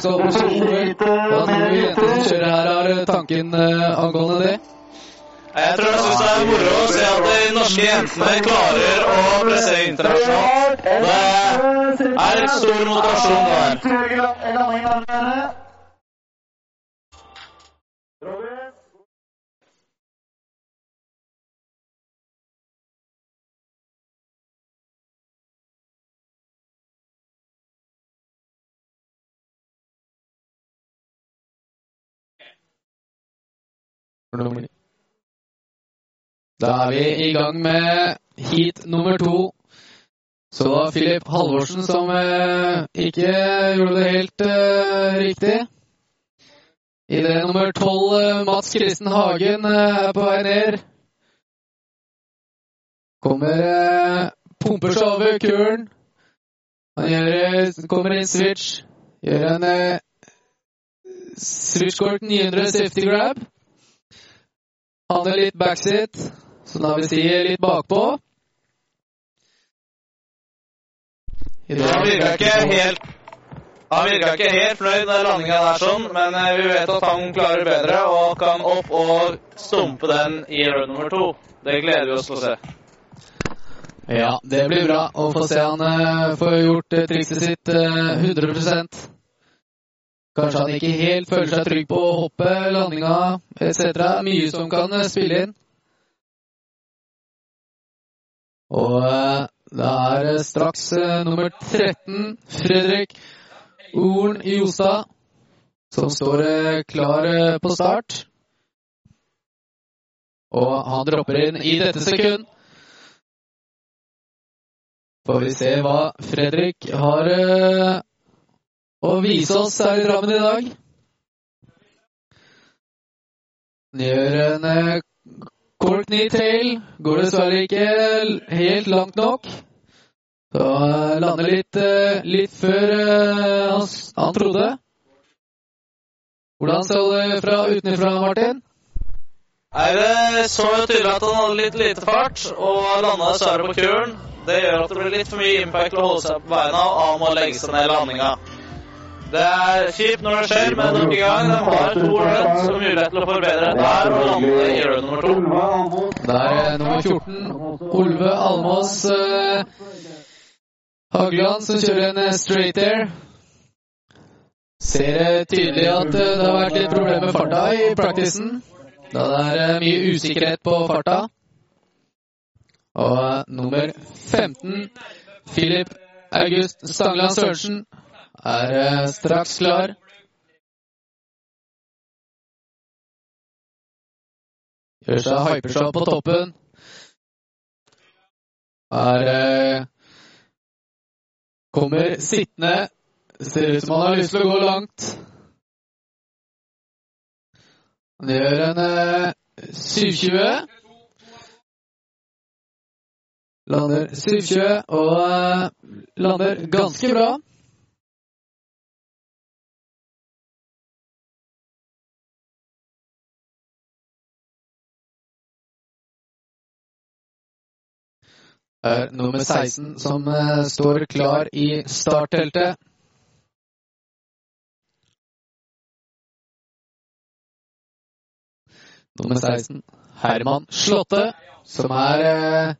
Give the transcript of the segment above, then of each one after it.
som skal på kjøreover. Hva tror du jenter som kjører her, har tanken eh, angående det? Jeg tror jeg syns det er moro å se at de norske jentene klarer å presse internasjonalt. Det er en stor motivasjon der. Da er vi i gang med heat nummer to. Så det var Filip Halvorsen som eh, ikke gjorde det helt eh, riktig. Idé nummer tolv, eh, Mats Kristen Hagen, eh, er på vei ned. Kommer eh, Pumper seg over kuren. Han gjør, kommer inn switch. Gjør en eh, switchcourt 900 safety grab. Handler litt backseat, så da vil si litt bakpå. I dag Han virka ikke helt han virka ikke helt fornøyd med landinga der, sånn, men eh, vi vet at han klarer bedre og kan opp og stumpe den i rød nummer to. Det gleder vi oss til å se. Ja, det blir bra å få se han uh, få gjort uh, trikset sitt uh, 100 Kanskje han ikke helt føler seg trygg på å hoppe, landinga etc. Mye som kan eh, spille inn. Og eh, det er straks eh, nummer 13, Fredrik Orn Jostad, som står klar på start. Og han dropper inn i dette sekund. Får vi se hva Fredrik har å vise oss her i Drammen i dag. Gjør en kort ny tail. Går dessverre ikke helt langt nok. Så eh, lander litt, eh, litt før eh, han, han trodde. Hvordan så det fra utenfra, Martin? Nei, Det så jo tydelig at han hadde litt lite fart og landa dessverre på kuren. Det gjør at det blir litt for mye impact å holde seg på beina, og han må legge seg ned i landinga. Det er kjipt når det skjer, men nok en gang, de har to runs og mulighet til å forbedre der og lande i run nummer to. Det er nummer 14, Olve Almås eh, Hageland, som kjører en eh, straight air. Ser eh, tydelig at det har vært litt problemer med farta i praktisen. Da det er mye usikkerhet på farta. Og nummer 15, Filip August Stangland Sørensen, er straks klar. Gjør seg hyper på toppen. Er Kommer sittende. Ser ut som han har lyst til å gå langt. Han gjør en eh, 720. Lander 720 og eh, lander ganske bra. Er nummer 16 som eh, står klar i startteltet. Nummer 16, Herman Slåtte, som er eh,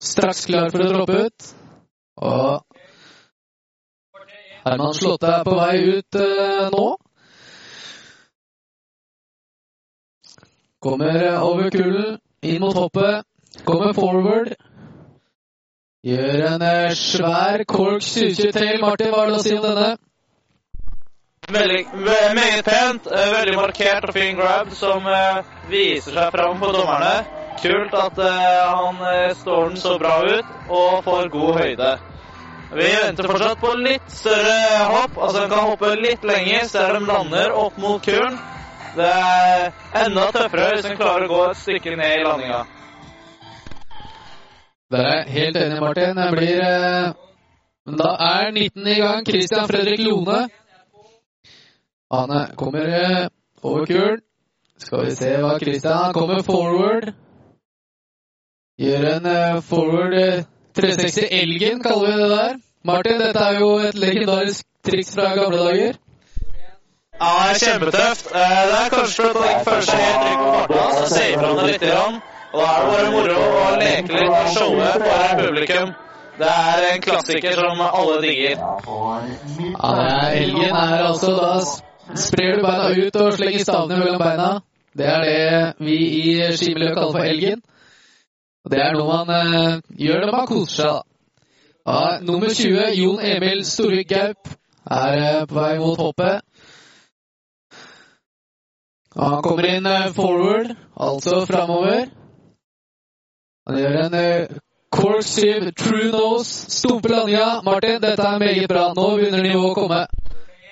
straks klar for å droppe ut. Og Herman Slåtte er på vei ut eh, nå. Kommer over kullen, inn mot hoppet, kommer forward. Gjør en eh, svær Kork 723. Martin, hva er det å si om denne? Veldig, ve- meget pent, eh, veldig markert og fin grab som eh, viser seg fram på dommerne. Kult at han står den så bra ut og får god høyde. Vi venter fortsatt på litt større hopp, altså den kan hoppe litt lenger der de lander opp mot kuren. Det er enda tøffere hvis den klarer å gå et stykke ned i landinga. Der er helt enig, Martin. Det blir eh, Men da er 19 i gang. Christian Fredrik Lone. Han kommer eh, over kuren. Skal vi se hva Christian Han kommer forward. Gjør en eh, forward eh, 360 Elgen, kaller vi det der. Martin, dette er jo et legendarisk triks fra gamle dager. Ja, det er kjempetøft. Det er kanskje for å ta første helt trygg på farta, så safer han det litt. Grann. Og da er det bare moro å leke litt og showe for publikum. Det er en klassiker som alle digger. Ja, elgen er altså Da sprer du beina ut og slenger stavene mellom beina. Det er det vi i skimiljøet kaller for elgen. Og det er noe man eh, gjør når man koser seg, da. Ja, nummer 20, Jon Emil Storvik Gaup, er eh, på vei mot hoppet. Ja, han kommer inn eh, forward, altså framover. Han gjør en eh, corksive true nose, stumper landinga. Martin, dette er meget bra. Nå begynner nivået å komme.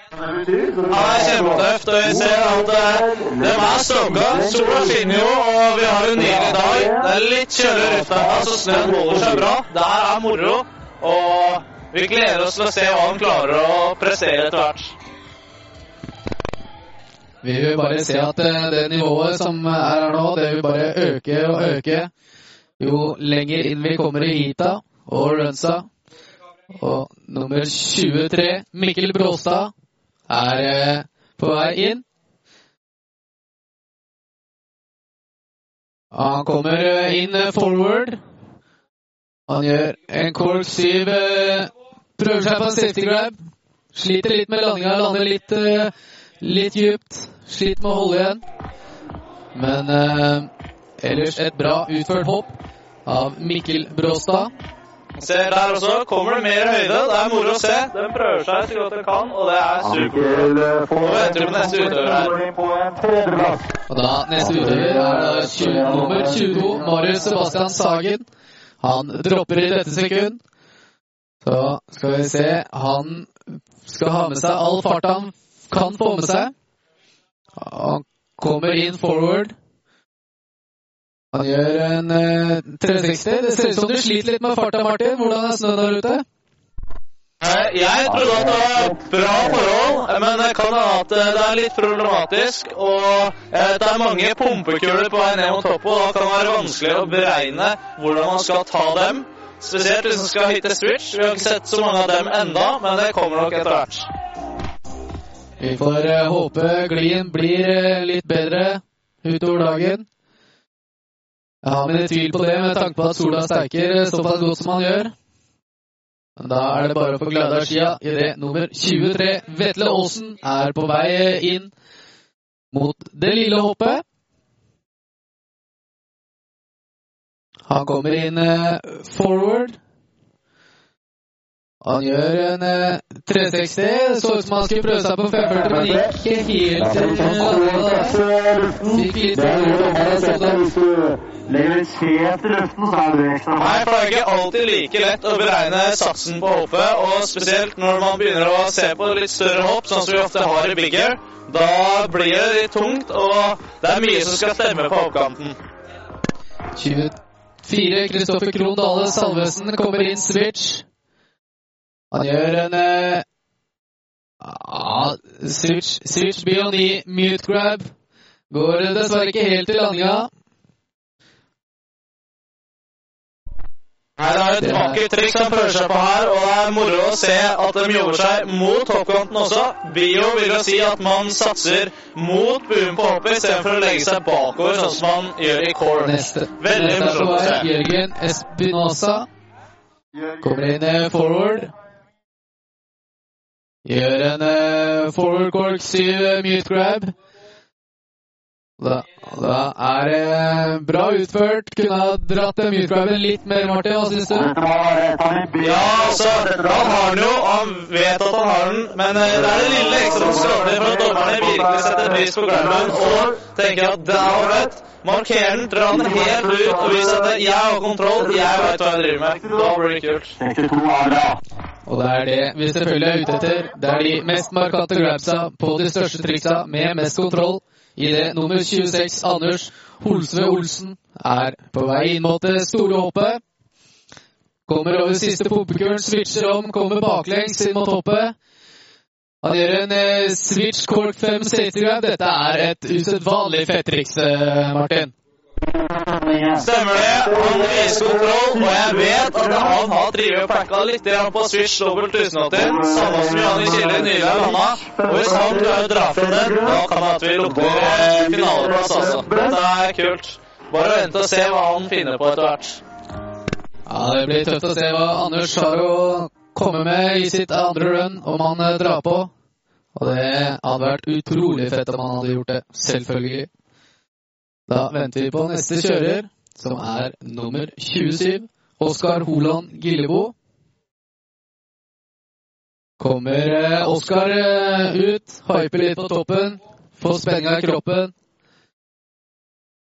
Ja, det er kjempetøft, og jeg ser at eh, de er stogga. Sola skinner jo, og vi har en nydelig dag. Det er litt kjøligere ute, så snøen holder seg bra. Det her er moro, og vi gleder oss til å se hva han klarer å prestere etter hvert. Vi vil bare se at eh, det nivået som er her nå, det vil bare øke og øke jo lenger inn vi kommer i heata og runsa. Og nummer 23, Mikkel Bråstad, er eh, på vei inn. Han kommer eh, inn eh, forward. Han gjør en cork 7. Prøver seg på en safety grab. Sliter litt med landinga, lander litt, litt djupt. Sliter med å holde igjen. Men eh, ellers et bra utført hopp av Mikkel Bråstad. Ser der også, kommer det mer høyde. Det er moro å se. Den prøver seg så godt den kan, og det er supert. Nå venter vi på neste utøver her. Og da neste utøver er da 20, nummer 22, Marius Sebastian Sagen. Han dropper i dette sekund. Så skal vi se Han skal ha med seg all fart han kan få med seg. Han kommer inn forward. Han gjør en eh, 360. Det ser ut som du sliter litt med farta, Martin. Hvordan er snøen der ute? Eh, Jeg trodde at det var bra forhold, men det kan hende at eh, det er litt problematisk. Og det er mange pumpekuler på vei ned mot toppen, og da kan det være vanskelig å beregne hvordan man skal ta dem. Spesielt hvis man skal hitte switch. Vi har ikke sett så mange av dem enda, men det kommer nok etter hvert. Vi får håpe glien blir litt bedre utover dagen. Jeg har mine tvil på det, med tanke på at sola steiker såpass godt som han gjør. Men da er det bare å få glede av skia idet nummer 23, Vetle Aasen, er på vei inn mot det lille hoppet. Han kommer inn eh, forward. Han gjør en eh, 360. Så ut som han skulle prøve seg på 540, men gikk ikke helt. Fikk litt dårlig dommer og sånn. Hvis du legger litt skjevt i luften, så er det ekstra Nei, for det er ikke alltid like lett å beregne satsen på hoppet, og spesielt når man begynner å se på litt større hopp, sånn som vi ofte har i bigger, da blir det litt tungt, og det er mye som skal stemme på hoppkanten. 24, Kristoffer Krohn Dale Salvesen kommer inn switch. Han gjør en eh, ja, switch, switch Bioni mute grab. Går dessverre ikke helt til landinga. Det er et vakkert triks som prøver seg på her, og det er moro å se at de jobber seg mot hoppkanten også. Bio vil jo si at man satser mot buen på hoppet istedenfor å legge seg bakover, sånn som man gjør i core. Neste, Veldig morsomt å se. Jørgen Espinosa kommer inn eh, forward. Gjør en uh, forward cork 7 eh, mute grab. Da, da er det eh, bra utført. Kunne ha dratt den mute graben litt mer, Martin. Hva syns du? Ja, altså, han har den jo, han vet at han har den, men eh, det er det lille ekstra som skal til for at dommerne virkelig setter pris på grabben og tenker at det er ålreit. Marker den, dra den helt ut og vis at jeg har kontroll, jeg veit hva jeg driver med. Da blir det kult. 62 bra. Og det er det vi selvfølgelig er ute etter. Det er de mest markante grabsa på de største triksa med mest kontroll. I det nummer 26, Anders Holsve Olsen, er på vei inn mot det store hoppet. Kommer over siste pumpekuren, switcher om, kommer baklengs inn mot hoppet. Han gjør en eh, switch cork 5 safety grab. Dette er et usedvanlig fett triks, eh, Martin. Stemmer det. Han viser kontroll, og jeg vet at han har drevet og packa litt på Switch dobbelt 1080, samme som Johanne Kille nylig har landa. Og hvis han klarer å dra fra den, da kan det at vi lukter eh, finaleplass, altså. Dette er kult. Bare vente og se hva han finner på etter hvert. Ja, Det blir tøft å se hva Anders har å komme med i sitt andre run, om han drar på. Og det hadde vært utrolig fett om han hadde gjort det. Selvfølgelig. Da venter vi på neste kjører, som er nummer 27, Oskar Holand Gillebo. Kommer eh, Oskar eh, ut, hyper litt på toppen, får spenninga i kroppen.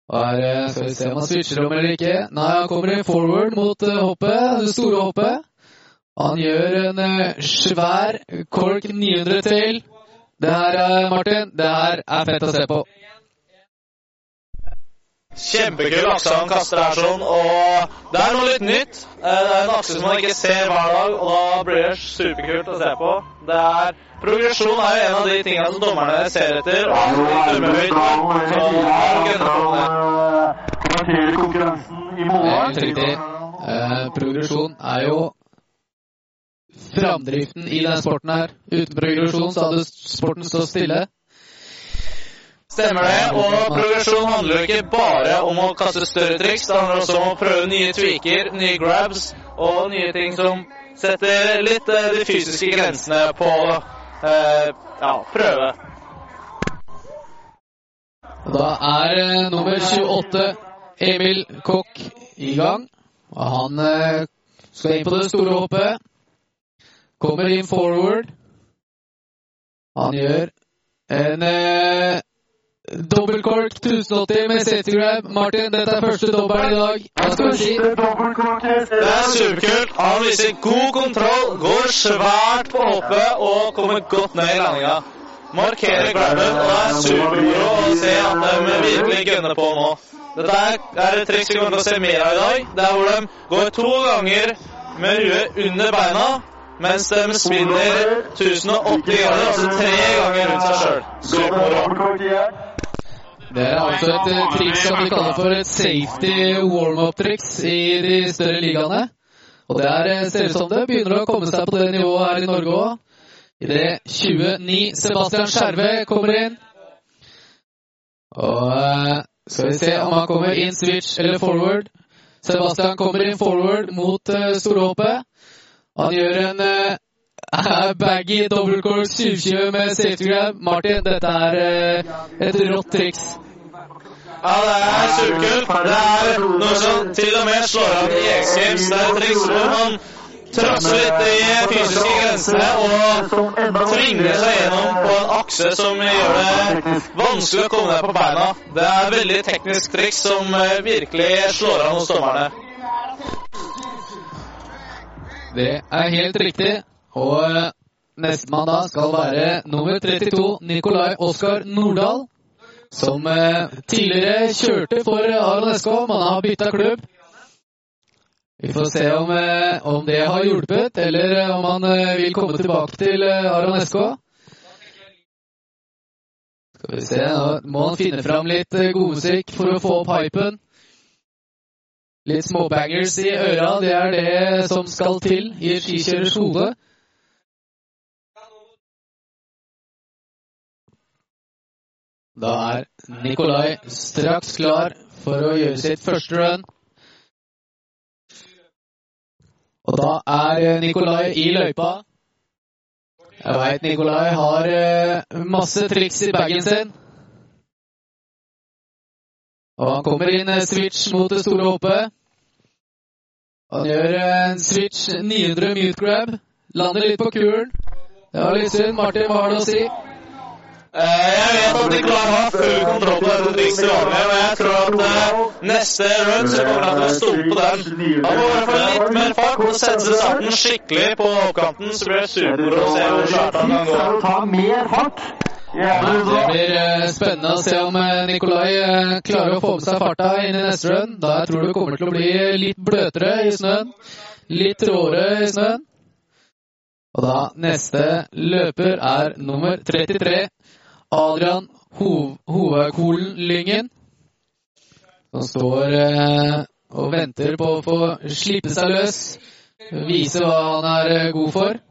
Og er, eh, skal vi se om han switcher om eller ikke. Nei, han kommer i forward mot hoppet, det store hoppet. Han gjør en eh, svær kork 900 til. Det her, eh, Martin, det her er fett å se på. Kjempekul akse han kaster her sånn, og det er noe litt nytt. Eh, Det er en akse som man ikke ser hver dag, og da blir det superkult å se på. Det er, progresjon er jo en av de tingene som dommerne ser etter, og Nå litt er det dømmehøyt, Karl så det. konkurransen i Det er morgen. helt riktig. Eh, progresjon er jo framdriften i denne sporten her. Uten progresjon så hadde sporten stått stille. Stemmer det, og progresjon handler jo ikke bare om å kaste større triks, det handler også om å prøve nye tweaker, nye grabs og nye ting som setter litt eh, de fysiske grensene på eh, ja, prøve. Da er eh, nummer 28, Emil Kokk, i gang. Og han eh, skal inn på det store hoppet. Kommer inn forward. Han gjør en eh, dobbeltkork 1080 med safety grab. Martin, dette er første dobbelen i dag. Hva skal vi si? Det er superkult. Han viser god kontroll, går svært på hoppet og kommer godt ned i landinga. Markerer grabben, og det er supermoro å se at de virkelig gunner på nå. Dette er et triks vi kommer til å se mer av i dag. Det er hvor de går to ganger med huet under beina, mens de spinner 1080 ganger, altså tre ganger rundt seg sjøl. Supermoro. Det er altså et eh, triks som vi kaller for et safety warm-up-triks i de større ligaene. Og det er, eh, ser ut som det begynner å komme seg på det nivået her i Norge òg. Idet 29 Sebastian Skjerve kommer inn. Og eh, skal vi se om han kommer inn switch eller forward. Sebastian kommer inn forward mot storhoppet. Han gjør en uh, baggy dobbeltkork 720 med safety grab. Martin, dette er uh, et rått triks. Ja, det er superkult. Det er noe som til og med slår an i X Games. Det er et triks hvor man trosser litt i fysiske grensene og tvinger seg gjennom på en akse som gjør det vanskelig å komme ned på beina. Det er et veldig teknisk triks som eh, virkelig slår an hos dommerne. Det er helt riktig. Og neste nestemann da skal være nummer 32, Nikolai Oskar Nordahl. Som eh, tidligere kjørte for Aron SK, men har bytta klubb. Vi får se om, eh, om det har hjulpet, eller eh, om han eh, vil komme tilbake til eh, Aron SK. Skal vi se, nå må han finne fram litt eh, godmusikk for å få opp hypen. Litt småbangers i øra, det er det som skal til i skikjørers hode. Da er Nikolai straks klar for å gjøre sitt første run. Og da er Nikolai i løypa. Jeg veit Nikolai har eh, masse triks i bagen sin. Og han kommer inn switch mot det store hoppet. Han gjør en switch 900 mute grab. Lander litt på kuren. Det var litt synd. Martin, hva har du å si? Eh, Jeg vet at de klarer å ha full kontroll på dette trikset i årene, men jeg tror at eh, neste run så kommer han til å stole på den. Han må i hvert fall litt mer fart og sette seg starten skikkelig på oppkanten, så blir det supermoro å se hvor svært han kan gå. ta mer fart. Ja, det blir eh, spennende å se om eh, Nikolai eh, klarer å få med seg farta inn i neste run. Da tror jeg det kommer til å bli litt bløtere i snøen. Litt råere i snøen. Og da neste løper er nummer 33, Adrian Hov Hovekolen Lyngen. Som står og venter på å få slippe seg løs. Vise hva han er god for.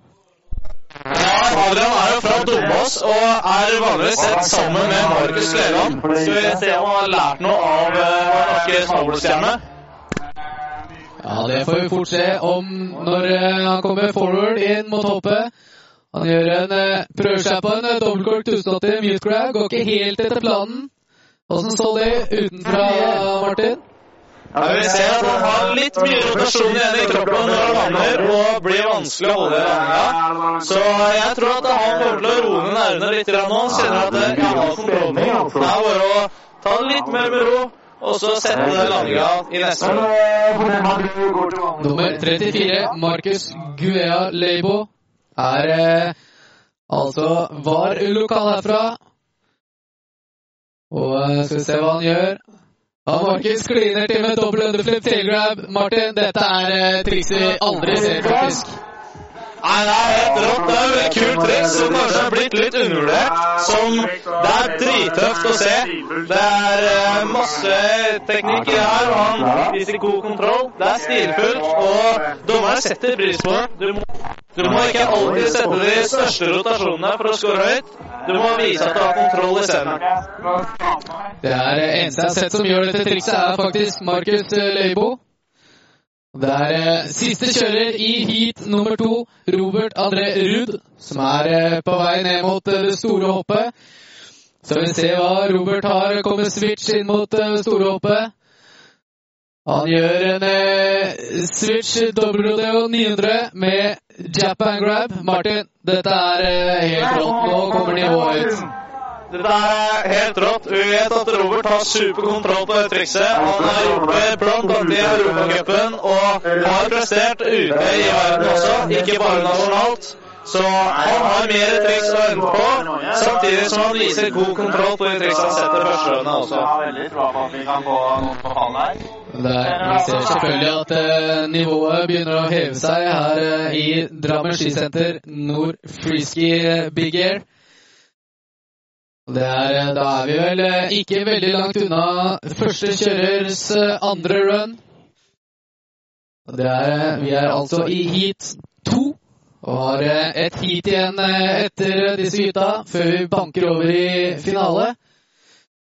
Ja, Adrian er jo fra Dombås og er vanligvis sett sammen med Markus Kleland. Skal vi se om han har lært noe av uh, vår norske. Ja, det får vi fort se om når eh, han kommer forward inn mot hoppet. Han gjør en, eh, prøver seg på en uh, dobbeltkork 1080 mute grab. Går ikke helt etter planen. Åssen så det utenfra, Martin? Ja, vi ser at han har litt mye rotasjon igjen i kroppen når han lander, og blir vanskelig å holde i landinga. Så jeg tror at han kommer til å roe ned nervene litt grann nå. Kjenner at jeg har kontrollen. Det er bare å ta det litt mer med ro, og så sette landinga i neste. Nummer 34, Markus Guea Leibo, er eh, altså var lokal herfra. Og eh, skal vi se hva han gjør. Ja, Markus kliner til med dobbel underflip tailgrab. Martin, dette er eh, trikset vi aldri ser, faktisk. Nei, det er helt rått. Det er et kult triks som kanskje har blitt litt undervurdert. Som det er drittøft å se. Det er eh, masse teknikk i her, og han viser god kontroll. Det er stilfullt, og dommerne setter pris på det. Du må, ikke alltid sette de største rotasjonene for å score høyt. Du må vise at du har kontroll i scenen. Det er eneste jeg har sett som gjør dette trikset, er faktisk Markus Leibo. Det er eh, siste kjører i heat nummer to, Robert André Ruud, som er eh, på vei ned mot eh, det store hoppet. Så vi ser hva Robert har. kommet switch inn mot det store hoppet. Han gjør en eh, switch WDO 900 med Japan grab. Martin, dette er eh, helt rått. Nå kommer nivået ut. Dette er helt rått. Vi vet at Robert har superkontroll på det trikset. Han har gjort det blant annet i Europacupen og har prestert ute i verden også, ikke bare nasjonalt. Så han har mer triks å vente på, samtidig som han viser god kontroll på de triksene han setter første runde også. Der, vi ser selvfølgelig at eh, nivået begynner å heve seg her eh, i Drammen skisenter nord Frisky eh, Big Air. Det er, eh, da er vi vel eh, ikke veldig langt unna første kjørers andre run. Det er, vi er altså i heat to og har et heat igjen etter disse gutta før vi banker over i finale.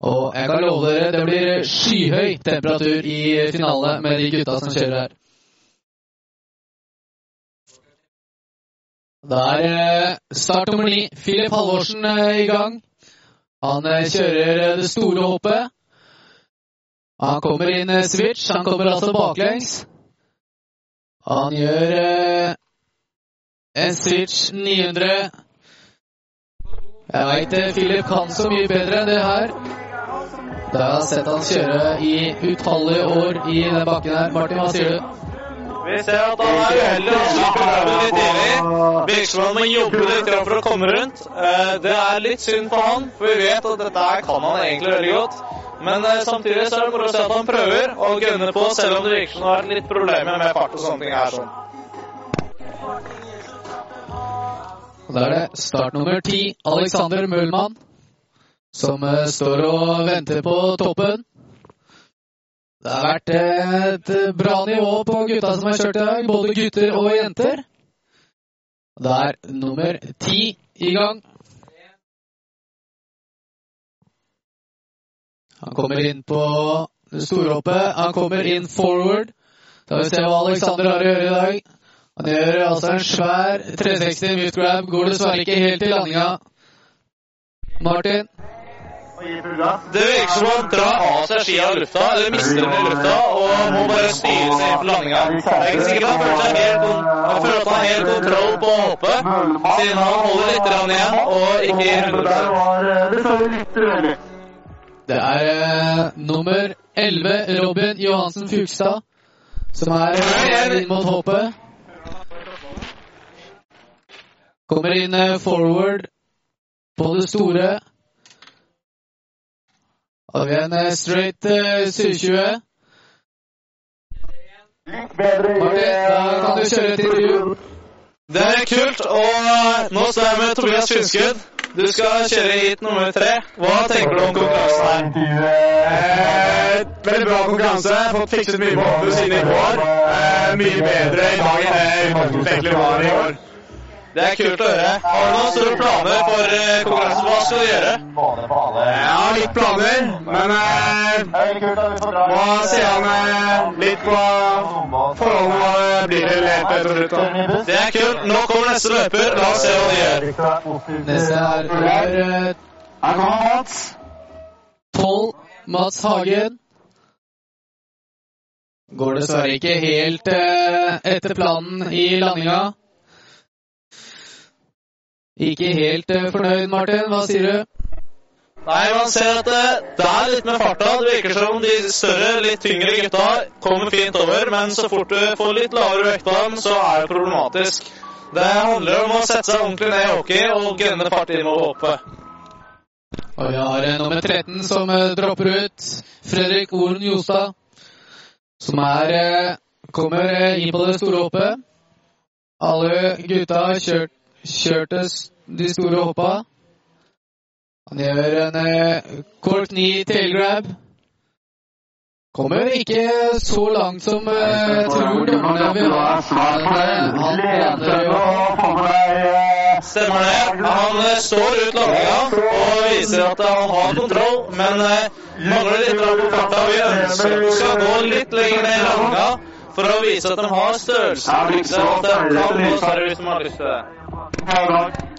Og jeg kan love dere, det blir skyhøy temperatur i finale med de gutta som kjører her. Da er eh, start nummer ni. Filip Halvorsen eh, i gang. Han eh, kjører det store hoppet. Han kommer inn switch. Han kommer altså baklengs. Han gjør en switch 900. Jeg veit Filip kan så mye bedre enn det her. Da har jeg sett han kjøre i utallige år i den bakken her. Martin, hva sier du? Vi ser at han er uheldig og slipper grabben litt. Virker som må jobbe litt for å komme rundt. Eh, Det er litt synd for han, for vi vet at dette her kan han egentlig veldig godt. Men eh, samtidig så er det moro å se at han prøver å gunne på, selv om det virker som det har vært litt problemer med fart og sånne ting her. sånn. Da er det start nummer ti, Alexander Møhlmann, som eh, står og venter på toppen. Det har vært et bra nivå på gutta som har kjørt i dag, både gutter og jenter. Det er nummer ti i gang. Han kommer inn på storhoppet. Han kommer inn forward. Da vil vi se hva Alexander har å gjøre i dag. Han gjør altså en svær 360 mute grab. Går dessverre ikke helt i landinga. Martin? Det virker som han drar av seg skia i lufta, eller mister den i lufta, og må bare styre seg inn på landinga. Jeg er ikke sikker på han føler helt han føler at han har helt kontroll på hoppet, siden han holder litt igjen og ikke gir 100 Det er uh, nummer 11, Robin Johansen Fugstad, som er inn mot hoppet. Kommer inn uh, forward på det store. Har vi en eh, straight eh, 720. Litt bedre Martin, da kan du kjøre et intervju. Det er kult, og nå står jeg med Tobias Finnskudd. du skal kjøre hit nummer tre. Hva tenker du om konkurransen her? Eh, veldig bra konkurranse. Fått fikset mye på hoppet siden i går. Eh, mye bedre i dag enn det egentlig var i år. Det er kult å høre. Har du noen store planer for kongressen? konkurransen? Hva skal du gjøre? Jeg har litt planer, men eh, må se an eh, litt på forholdene hva det blir til etter slutt. Det er kult. Nå kommer neste løper. La oss se hva de gjør. Neste er eh, Her kommer Mats. Pål Mats Hagen. Går dessverre ikke helt eh, etter planen i landinga. Ikke helt eh, fornøyd, Martin. Hva sier du? Nei, man ser at det, det er litt med farta. Det virker som de større, litt tyngre gutta kommer fint over, men så fort du får litt lavere vekt på dem, så er det problematisk. Det handler om å sette seg ordentlig ned i hockey og inn innover hoppet. Og vi har eh, nummer 13 som eh, dropper ut. Fredrik Oren Jostad. Som er eh, kommer eh, inn på det store hoppet. Alle gutta har kjørt, kjørte de store hoppa. Han gjør en eh, kort ny tailgrab. Kommer ikke så langt som eh, tror dommerne vil ha. Han til jo eh, Stemmer det. Han eh, står ut landinga og viser at han har kontroll, men eh, mangler litt på farta. Vi ønsker å gå litt lenger ned i landinga for å vise at de har størrelse til at de kan større hvis de har lyst til det.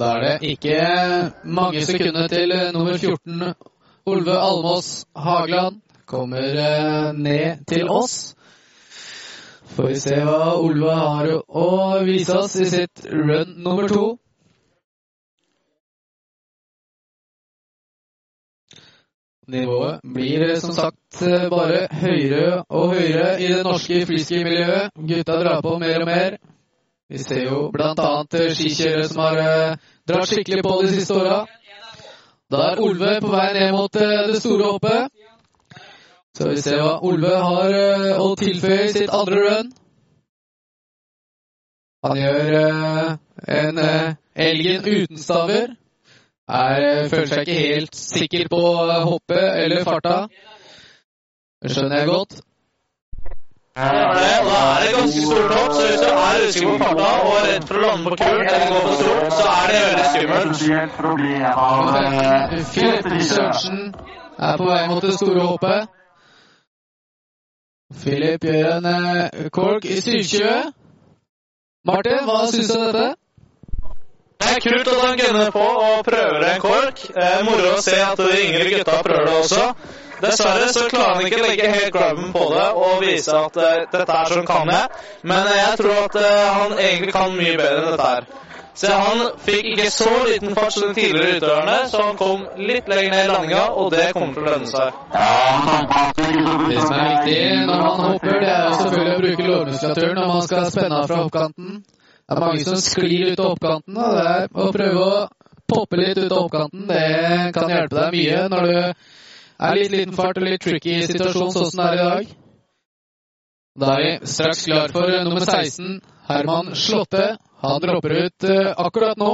Da er det ikke mange sekunder til eh, nummer 14, Olve Almås Hageland, kommer eh, ned til oss. Får vi se hva Olve har å vise oss i sitt run nummer to. Nivået blir som sagt eh, bare høyere og høyere i det norske freeski-miljøet. Gutta drar på mer og mer. Vi ser jo annet eh, skikjørere som har eh, dratt skikkelig på de siste åra. Da er Olve på vei ned mot det store hoppet. Så vi ser hva Olve har å tilføye i sitt andre run. Han gjør en Elgen uten staver. Er, eh, føler seg ikke helt sikker på hoppet eller farta. Det skjønner jeg godt. Stemmer det. Og da er det ganske stort hopp, så hvis du er usikker på farta og er redd for å lande på kulen eller gå for stort, så er det veldig skummelt. Av eh, Filip Sørensen er på vei mot det store hoppet. Filip gjør en eh, kork i 720. Martin, hva syns du om dette? Det er kult at han gunner på og prøver en kork. Eh, moro å se at de yngre gutta prøver det også. Dessverre så klarer han ikke å legge helt grabben på det og vise at eh, dette er sånn kan jeg. Men eh, jeg tror at eh, han egentlig kan mye bedre enn dette her. Så han fikk ikke så liten fart som de tidligere utøverne, så han kom litt lenger ned i landinga, og det kommer til å lønne seg. Det som er viktig når man hopper, det er selvfølgelig å bruke lårmuskulaturen når man skal spenne av fra hoppkanten. Det er mange som sklir ut av oppkanten, og det er å prøve å poppe litt ut av oppkanten, Det kan hjelpe deg mye når du er litt liten fart og litt tricky situasjon sånn som det er i dag. Da er vi straks klar for nummer 16, Herman Slåtte. Han dropper ut eh, akkurat nå.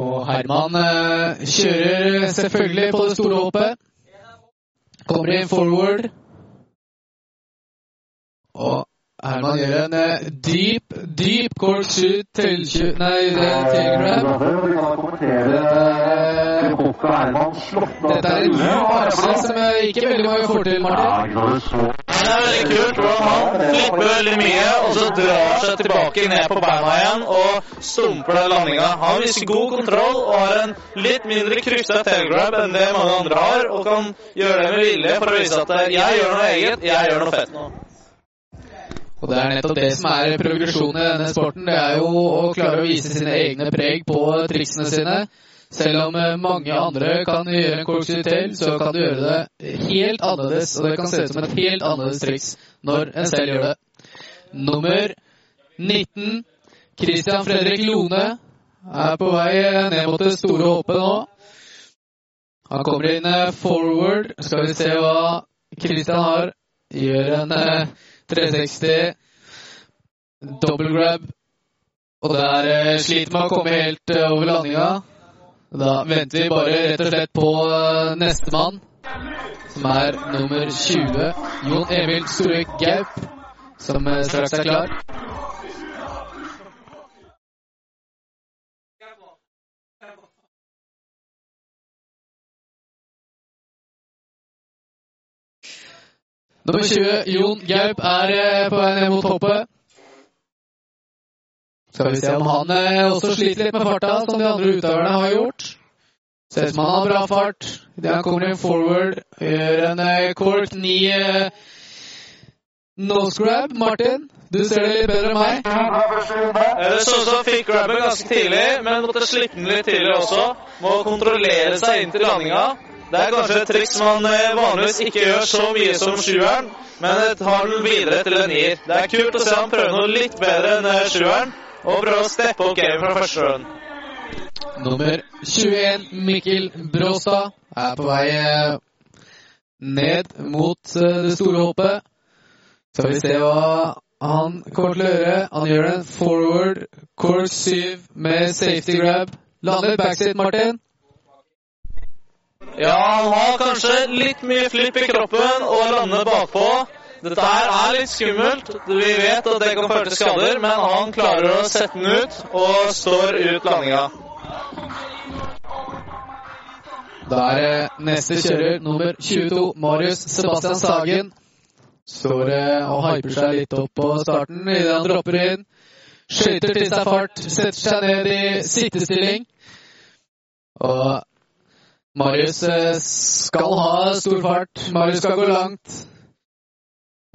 Og Herman eh, kjører selvfølgelig på det store hoppet. Kommer inn forward. Og Herman gjør en eh, dyp, dyp cork shoot til Nei, det er kommentere eh, hoppet Herman Slåtte. Dette er en ny varsel som eh, ikke veldig mange får til, Martin. det er veldig kult hvordan han flipper veldig mye, og så drar seg tilbake ned på beina igjen og stumper den landinga. Han viser god kontroll og har en litt mindre krysset tailgrab enn det mange andre har, og kan gjøre det med vilje for å vise at eh, jeg gjør noe eget, jeg gjør noe fett nå. Og det er nettopp det som er progresjonen i denne sporten. Det er jo å klare å vise sine egne preg på triksene sine. Selv om eh, mange andre kan gjøre en corkscrew til, så kan du gjøre det helt annerledes. Og det kan se ut som et helt annerledes triks når en selv gjør det. Nummer 19, Christian Fredrik Lone, er på vei ned mot det store hoppet nå. Han kommer inn eh, forward. Skal vi se hva Christian har. Gjør en eh, 360 double grab Og der eh, sliter man å komme helt eh, over landinga. Da venter vi bare rett og slett på eh, nestemann, som er nummer 20, Jon Emil Store Gaup, som straks er klar. Nummer 20, Jon Gaup, er eh, på vei ned mot hoppet. Skal vi se om han eh, også sliter litt med farta, som de andre utøverne har gjort. Ser ut som han har bra fart. Han kommer inn forward, gjør en cork 9 eh, nose grab. Martin, du ser det litt bedre enn meg. Sånn Det så ut som han fikk grabben ganske tidlig, men måtte slippe den litt tidlig også. Må kontrollere seg inn til landinga. Det er kanskje et triks man eh, vanligvis ikke gjør så mye som sjueren, men tar den videre til en nier. Det er kult å se han prøve noe litt bedre enn eh, sjueren, og prøve å steppe opp gamet fra første run. Nummer 21, Mikkel Bråstad, er på vei eh, ned mot det store hoppet. Skal vi se hva han kommer til å gjøre. Han gjør en forward course 7 med safety grab. Lander backseat, Martin. Ja, han har kanskje litt mye flipp i kroppen og lander bakpå. Dette her er litt skummelt. Vi vet at det kan føre til skader, men han klarer å sette den ut og står ut landinga. Da er det neste kjører, nummer 22, Marius Sebastian Sagen. Står eh, og hyper seg litt opp på starten idet han dropper inn. Skøyter til seg fart, setter seg ned i sittestilling. Og Marius eh, skal ha stor fart. Marius skal gå langt.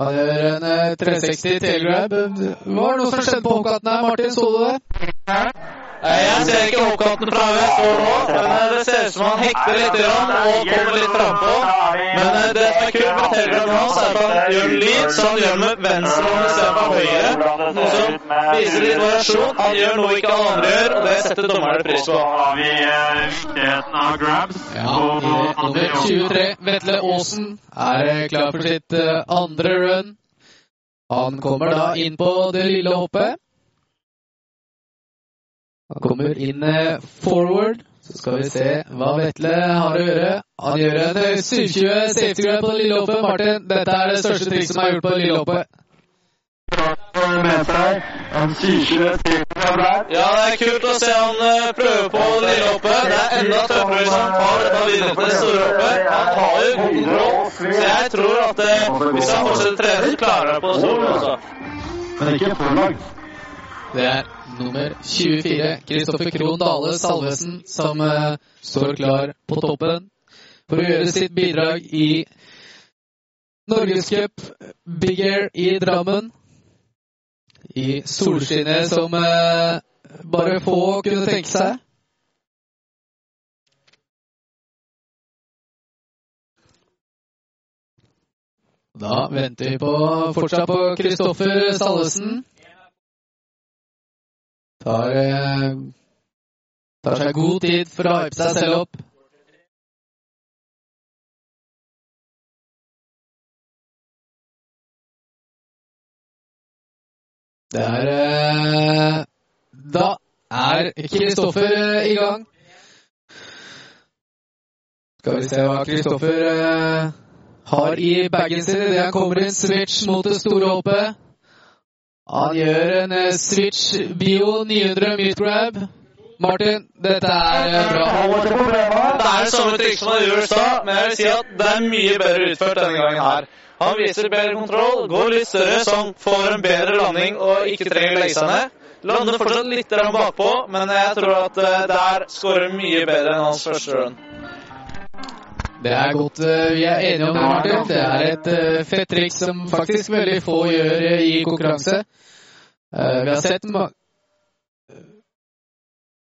Han gjør en eh, 360 tailgrab. Hva var det noe som skjedde på hoppkanten her, Martin? Så du det? Jeg ser ikke hoppkanten fra hvor jeg står nå, men eh, det ser ut som han hekter litt grann og kommer litt frampå. Men eh, det som er kult med telegrafen hans, er at han gjør lyd, så han gjør med venstre hånd istedenfor høyre. Noe som viser litt variasjon. Han gjør noe ikke alle andre gjør, og det setter dommerne pris på. Da har vi eh, viktigheten av grabs. Ja, nummer 23, Vetle Aasen, er klar for sitt andre run. Han kommer da inn på det lille hoppet. Han kommer inn eh, forward. Så skal vi se hva Vetle har å gjøre. Han gjør en eh, 720 safety grab på det lille hoppet. Martin, dette er det største trikset som er gjort på det lille hoppet. med seg en 720 safety grab Ja, det er kult å se han eh, prøve på det lille hoppet. Det er enda tøffere hvis han tar dette videre til det store hoppet. Han har jo god kontroll, så jeg tror at eh, hvis han fortsetter å trene, så klarer han det på det store. Men ikke for langt. Det er nummer 24, Kristoffer Krohn Dale Salvesen, som uh, står klar på toppen for å gjøre sitt bidrag i Norgescup Big Air i Drammen. I solskinnet som uh, bare få kunne tenke seg. Da venter vi på, fortsatt på Kristoffer Salvesen. Tar, eh, tar seg god tid for å hype seg selv opp. Det er eh, Da er Kristoffer eh, i gang. Skal vi se hva Kristoffer har i bagen sin han kommer inn switch mot det store hoppet. Han gjør en switch bio 900 meat grab. Martin, dette er eh, bra. Det er det samme trikk som han gjorde i stad, men jeg vil si at det er mye bedre utført denne gangen her. Han viser bedre kontroll, går litt større, så får en bedre landing og ikke trenger legge seg ned. Lander fortsatt litt bakpå, men jeg tror at eh, der scorer mye bedre enn hans første run. Det er godt eh, vi er enige om det, Martin. Det er et eh, fett triks som faktisk veldig få gjør eh, i konkurranse. Vi har sett ma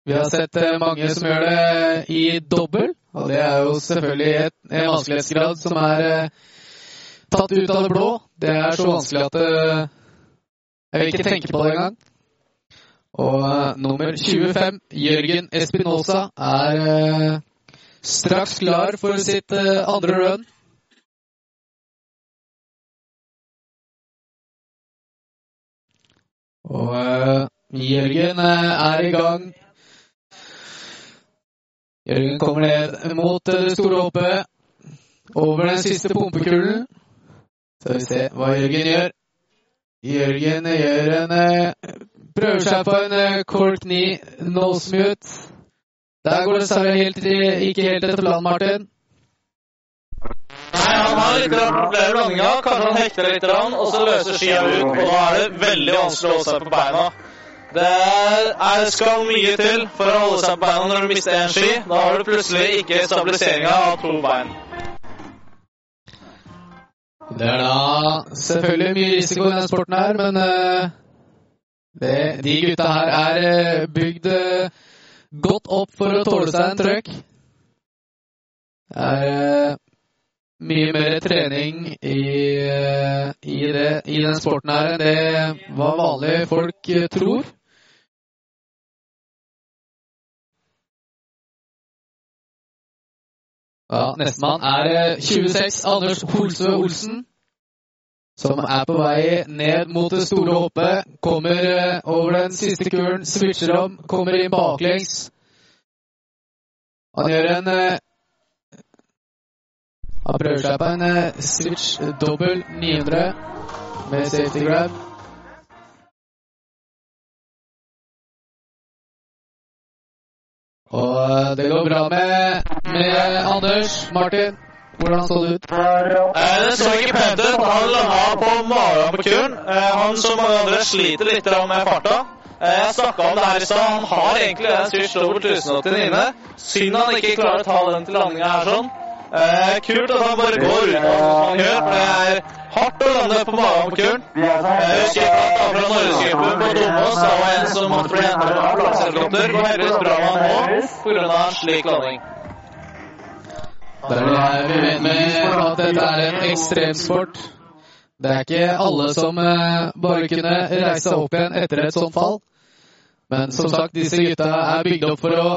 vi har sett mange som gjør det i dobbel, og det er jo selvfølgelig et, en vanskelighetsgrad som er tatt ut av det blå. Det er så vanskelig at jeg vil ikke tenke på det engang. Og nummer 25, Jørgen Espinosa, er straks klar for sitt eh, andre run. Og eh, Jørgen eh, er i gang. Jørgen kommer ned mot det store hoppet. Over den siste pumpekulen. Så vi se hva Jørgen gjør. Jørgen gjør en Prøver seg på en Cork 9 nosemute. Der går det dessverre helt, ikke helt etter planen, Martin. Nei, han har litt problemer landinga. Kanskje han hekter litt, og så løser skia ut. Og da er det veldig vanskelig å holde seg på beina. Det er, skal mye til for å holde seg på beina når du mister én ski. Da har du plutselig ikke stabiliseringa av to bein. Det er da selvfølgelig mye risiko i denne sporten her, men eh, det, de gutta her er eh, bygd eh, godt opp for å tåle seg en trøkk. Det er eh, mye mer trening i, eh, i, det, i den sporten her enn det hva vanlige folk eh, tror. Ja, Nestemann er eh, 26, Anders Holsø Olsen. Som er på vei ned mot det store hoppet. Kommer eh, over den siste kuren, switcher om, kommer inn baklengs. Han gjør en eh, Han prøver seg på en eh, switch dobbel 900 med safety grab. Og det går bra med, med Anders. Martin, hvordan så det ut? Eh, Det så ikke pent ut. Han landa på magen på kuren. Eh, Han som mange andre sliter litt med farta. Eh, Jeg snakka om det her i stad. Han har egentlig den Switch over 1080 inne. Synd han ikke klarer å ta den til landinga her sånn. Eh, kult at han bare går ut som han gjør. for Det er hardt å lande på magen på kuren. Jeg husker fra Norgesgruppen på Domås. Det var en som måtte bli henta av ambulansehelikopter. Går heldigvis bra med han nå pga. en slik landing. Det er det vi vet med at dette er en ekstremsport. Det er ikke alle som eh, bare kunne reise seg opp igjen etter et sånt fall. Men som sagt, disse gutta er bygd opp for å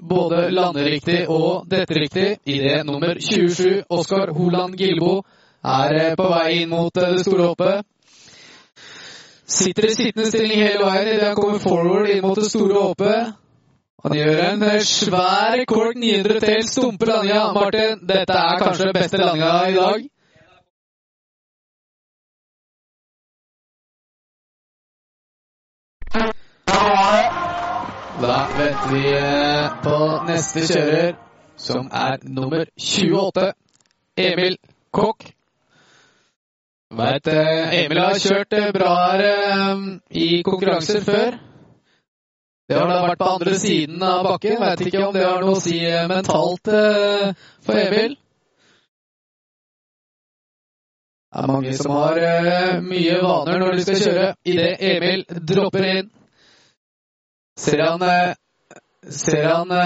både lande riktig og dette riktig. Idé nummer 27, Oskar Holand Gilbo, er eh, på vei inn mot eh, det store hoppet. Sitter i sittende stilling hele veien idet han kommer forward inn mot det store hoppet. Han gjør en eh, svær kort 900 til stumper landinga. Martin, dette er kanskje den beste landinga i dag. Da venter vi eh, på neste kjører, som er nummer 28, Emil Kokk. Vet, eh, Emil har kjørt bra her i konkurranser før. Det har da vært på andre siden av bakken. Vet ikke om det har noe å si eh, mentalt eh, for Emil. Det er mange som har eh, mye vaner når de skal kjøre. Idet Emil dropper inn, ser han, ser han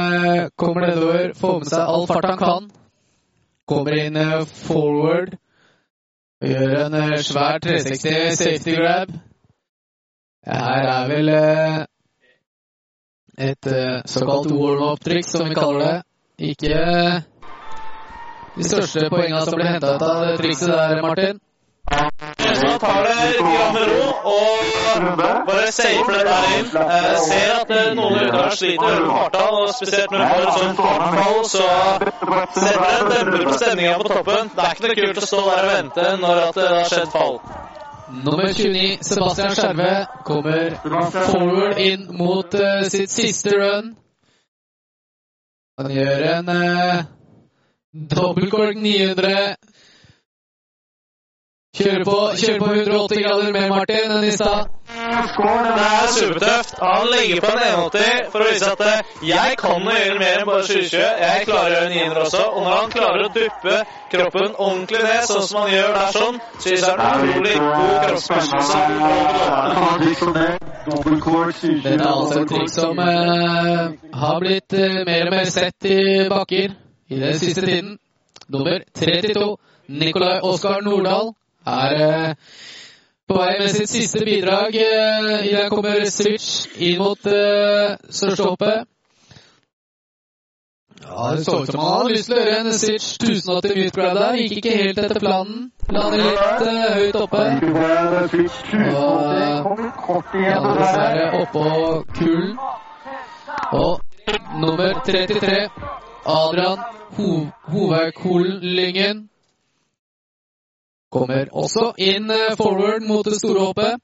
kommer nedover, får med seg all fart han kan. Kommer inn forward. Gjør en svær 360 safety grab. Her er vel et uh, såkalt warm-up-trykk, som vi kaller det. Ikke eh, de største poengene som ble henta ut av trikset der, Martin. Så tar det litt med ro og bare safer det der inn. Jeg ser at eh, noen utøvere sliter med farta, og spesielt når du får et sånt tårnfall, så setter det demper på stemninga på toppen. Det er ikke noe kult å stå der og vente når det har skjedd fall. Nummer 29, Sebastian Skjerve, kommer forward inn mot uh, sitt siste run. Han gjør en uh, dobbeltkork 900. Kjører på, kjører på 180 grader med Martin enn i. Det er supertøft. Han legger på en 180 for å vise at eh, jeg kan å gjøre mer enn bare 2020. Jeg klarer å gjøre 900 også. Og når han klarer å duppe kroppen ordentlig ned, sånn som han gjør der sånn, så viser han utrolig god kroppsbeherskelse. Dette er altså et triks som uh, har blitt uh, mer og mer sett i bakker i den siste tiden. Nummer 32, Nikolai Oskar Nordahl, er eh, på vei med sitt siste bidrag. eh, I den kommer switch inn mot uh, største hoppet. Ja, Det så ut som han hadde lyst til å gjøre en Switch 1080 mute-grab der. Gikk ikke helt etter planen. Lander litt uh, høyt oppe. Og på en switch 1080. Kom litt kort Ja, igjennom dessverre oppå kulen. Og nummer 33, Adrian Ho Hovaukollyngen, kommer også inn eh, forward mot det store hoppet.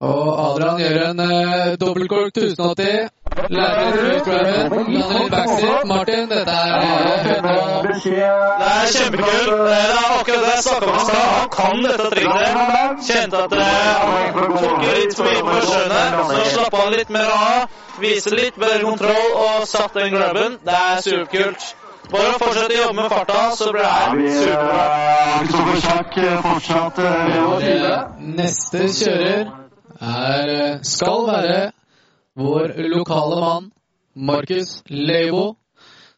Og Adrian gjør en uh, dobbeltkork 1080. Lærer ut grabben, lander litt backseat. Martin, dette er eh, Beskjed. Det er kjempekult. Det er akkurat det jeg snakka om i stad. Han kan dette trikset. Kjente at det han tok litt for mye på skjønnet. Så slappa han litt mer av. Viste litt bedre kontroll og satt den grabben. Det er superkult. Bare fortsett å jobbe med farta, så blir Ja, vi det superbra. er Kristoffer Sjakk fortsatt. Neste kjører er, eh, skal være vår lokale mann, Markus Leibo.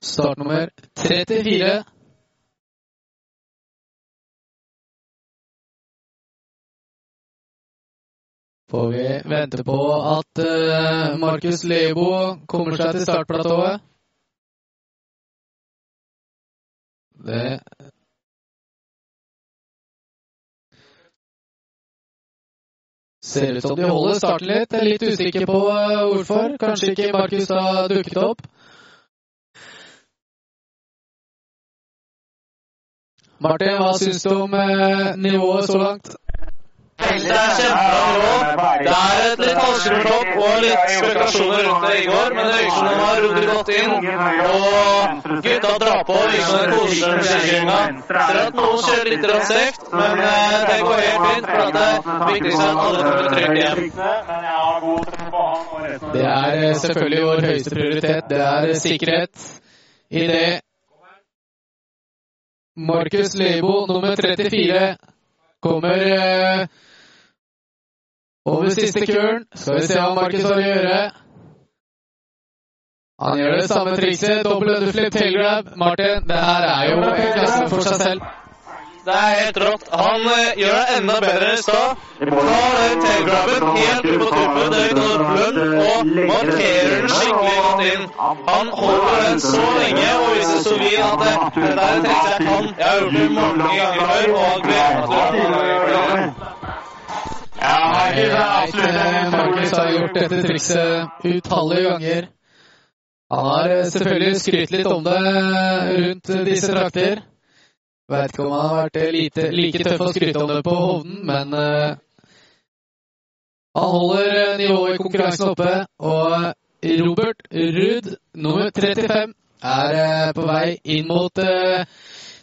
Startnummer 34. Får vi vente på at eh, Markus Leibo kommer seg til startplatået. Det Ser ut som de holder starten litt. Jeg er litt usikker på eh, hvorfor. Kanskje ikke Markus har dukket opp. Martin, hva syns du om eh, nivået så langt? Det er kjempebra nå. Er vanskelig flopp og litt spekulasjoner rundt det i går, men de har rodd godt inn. Og gutta drar på, Øyksund koser med skikjøringa. Ser at noen kjører litt raskt, men eh, det går helt fint, for det viktigste er at alle kommer trygt hjem. Det er eh, selvfølgelig vår høyeste prioritet. Det er eh, sikkerhet i det. Markus Leibo, nummer 34, kommer over siste kuren. Skal vi se hva Markus har å gjøre. Han gjør det samme trikset. Dobbel underflip tailgrab. Martin, det her er jo en klasse for seg selv. Det er helt rått. Han eh, gjør det enda bedre i stad. Tar den tailgrabben helt ut på tuppen, er dobbelen, og markerer den skikkelig godt inn. Han holder den så lenge og viser solid at det, er et jeg kan. Jeg har gjort det mange ganger før, og han gleder meg til å gjøre det. Ja, Markus er absolutt en Markus har gjort dette trikset utallige ganger. Han har eh, selvfølgelig skrytt litt om det rundt disse trakter. Vet ikke om han har vært lite, like tøff å skryte om det på Hovden, men uh, han holder eh, nivået i konkurransen oppe. Og Robert Ruud, nummer 35, er uh, på vei inn mot uh,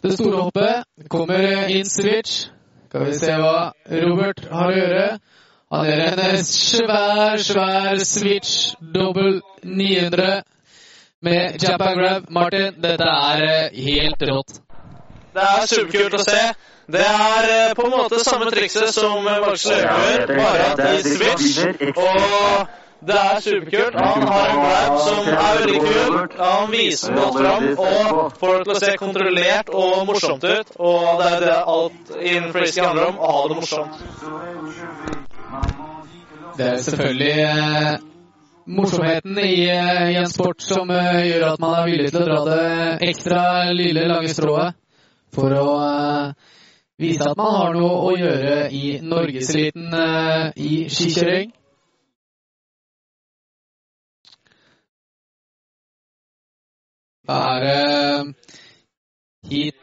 det store hoppet. Kommer inn switch. Skal vi se hva Robert har å gjøre. Han gjør en svær, svær switch dobbel 900 med jump and grab. Martin, dette er eh, helt rått. Det er superkult å se. Det er eh, på en måte samme trikset som Markus gjør, bare at de switch. Og det er superkult. Han har en grab som er veldig kul. Han viser den fram og får det til å se kontrollert og morsomt ut. Og det er det alt innen frisky handler om, å ha det morsomt. Det er selvfølgelig eh, morsomheten i, eh, i en sport som eh, gjør at man er villig til å dra det ekstra lille, lange strået for å eh, vise at man har noe å gjøre i norgeseliten eh, i skikjøring. Da er det hit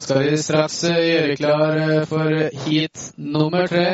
Skal vi straks eh, gjøre klar eh, for heat nummer tre.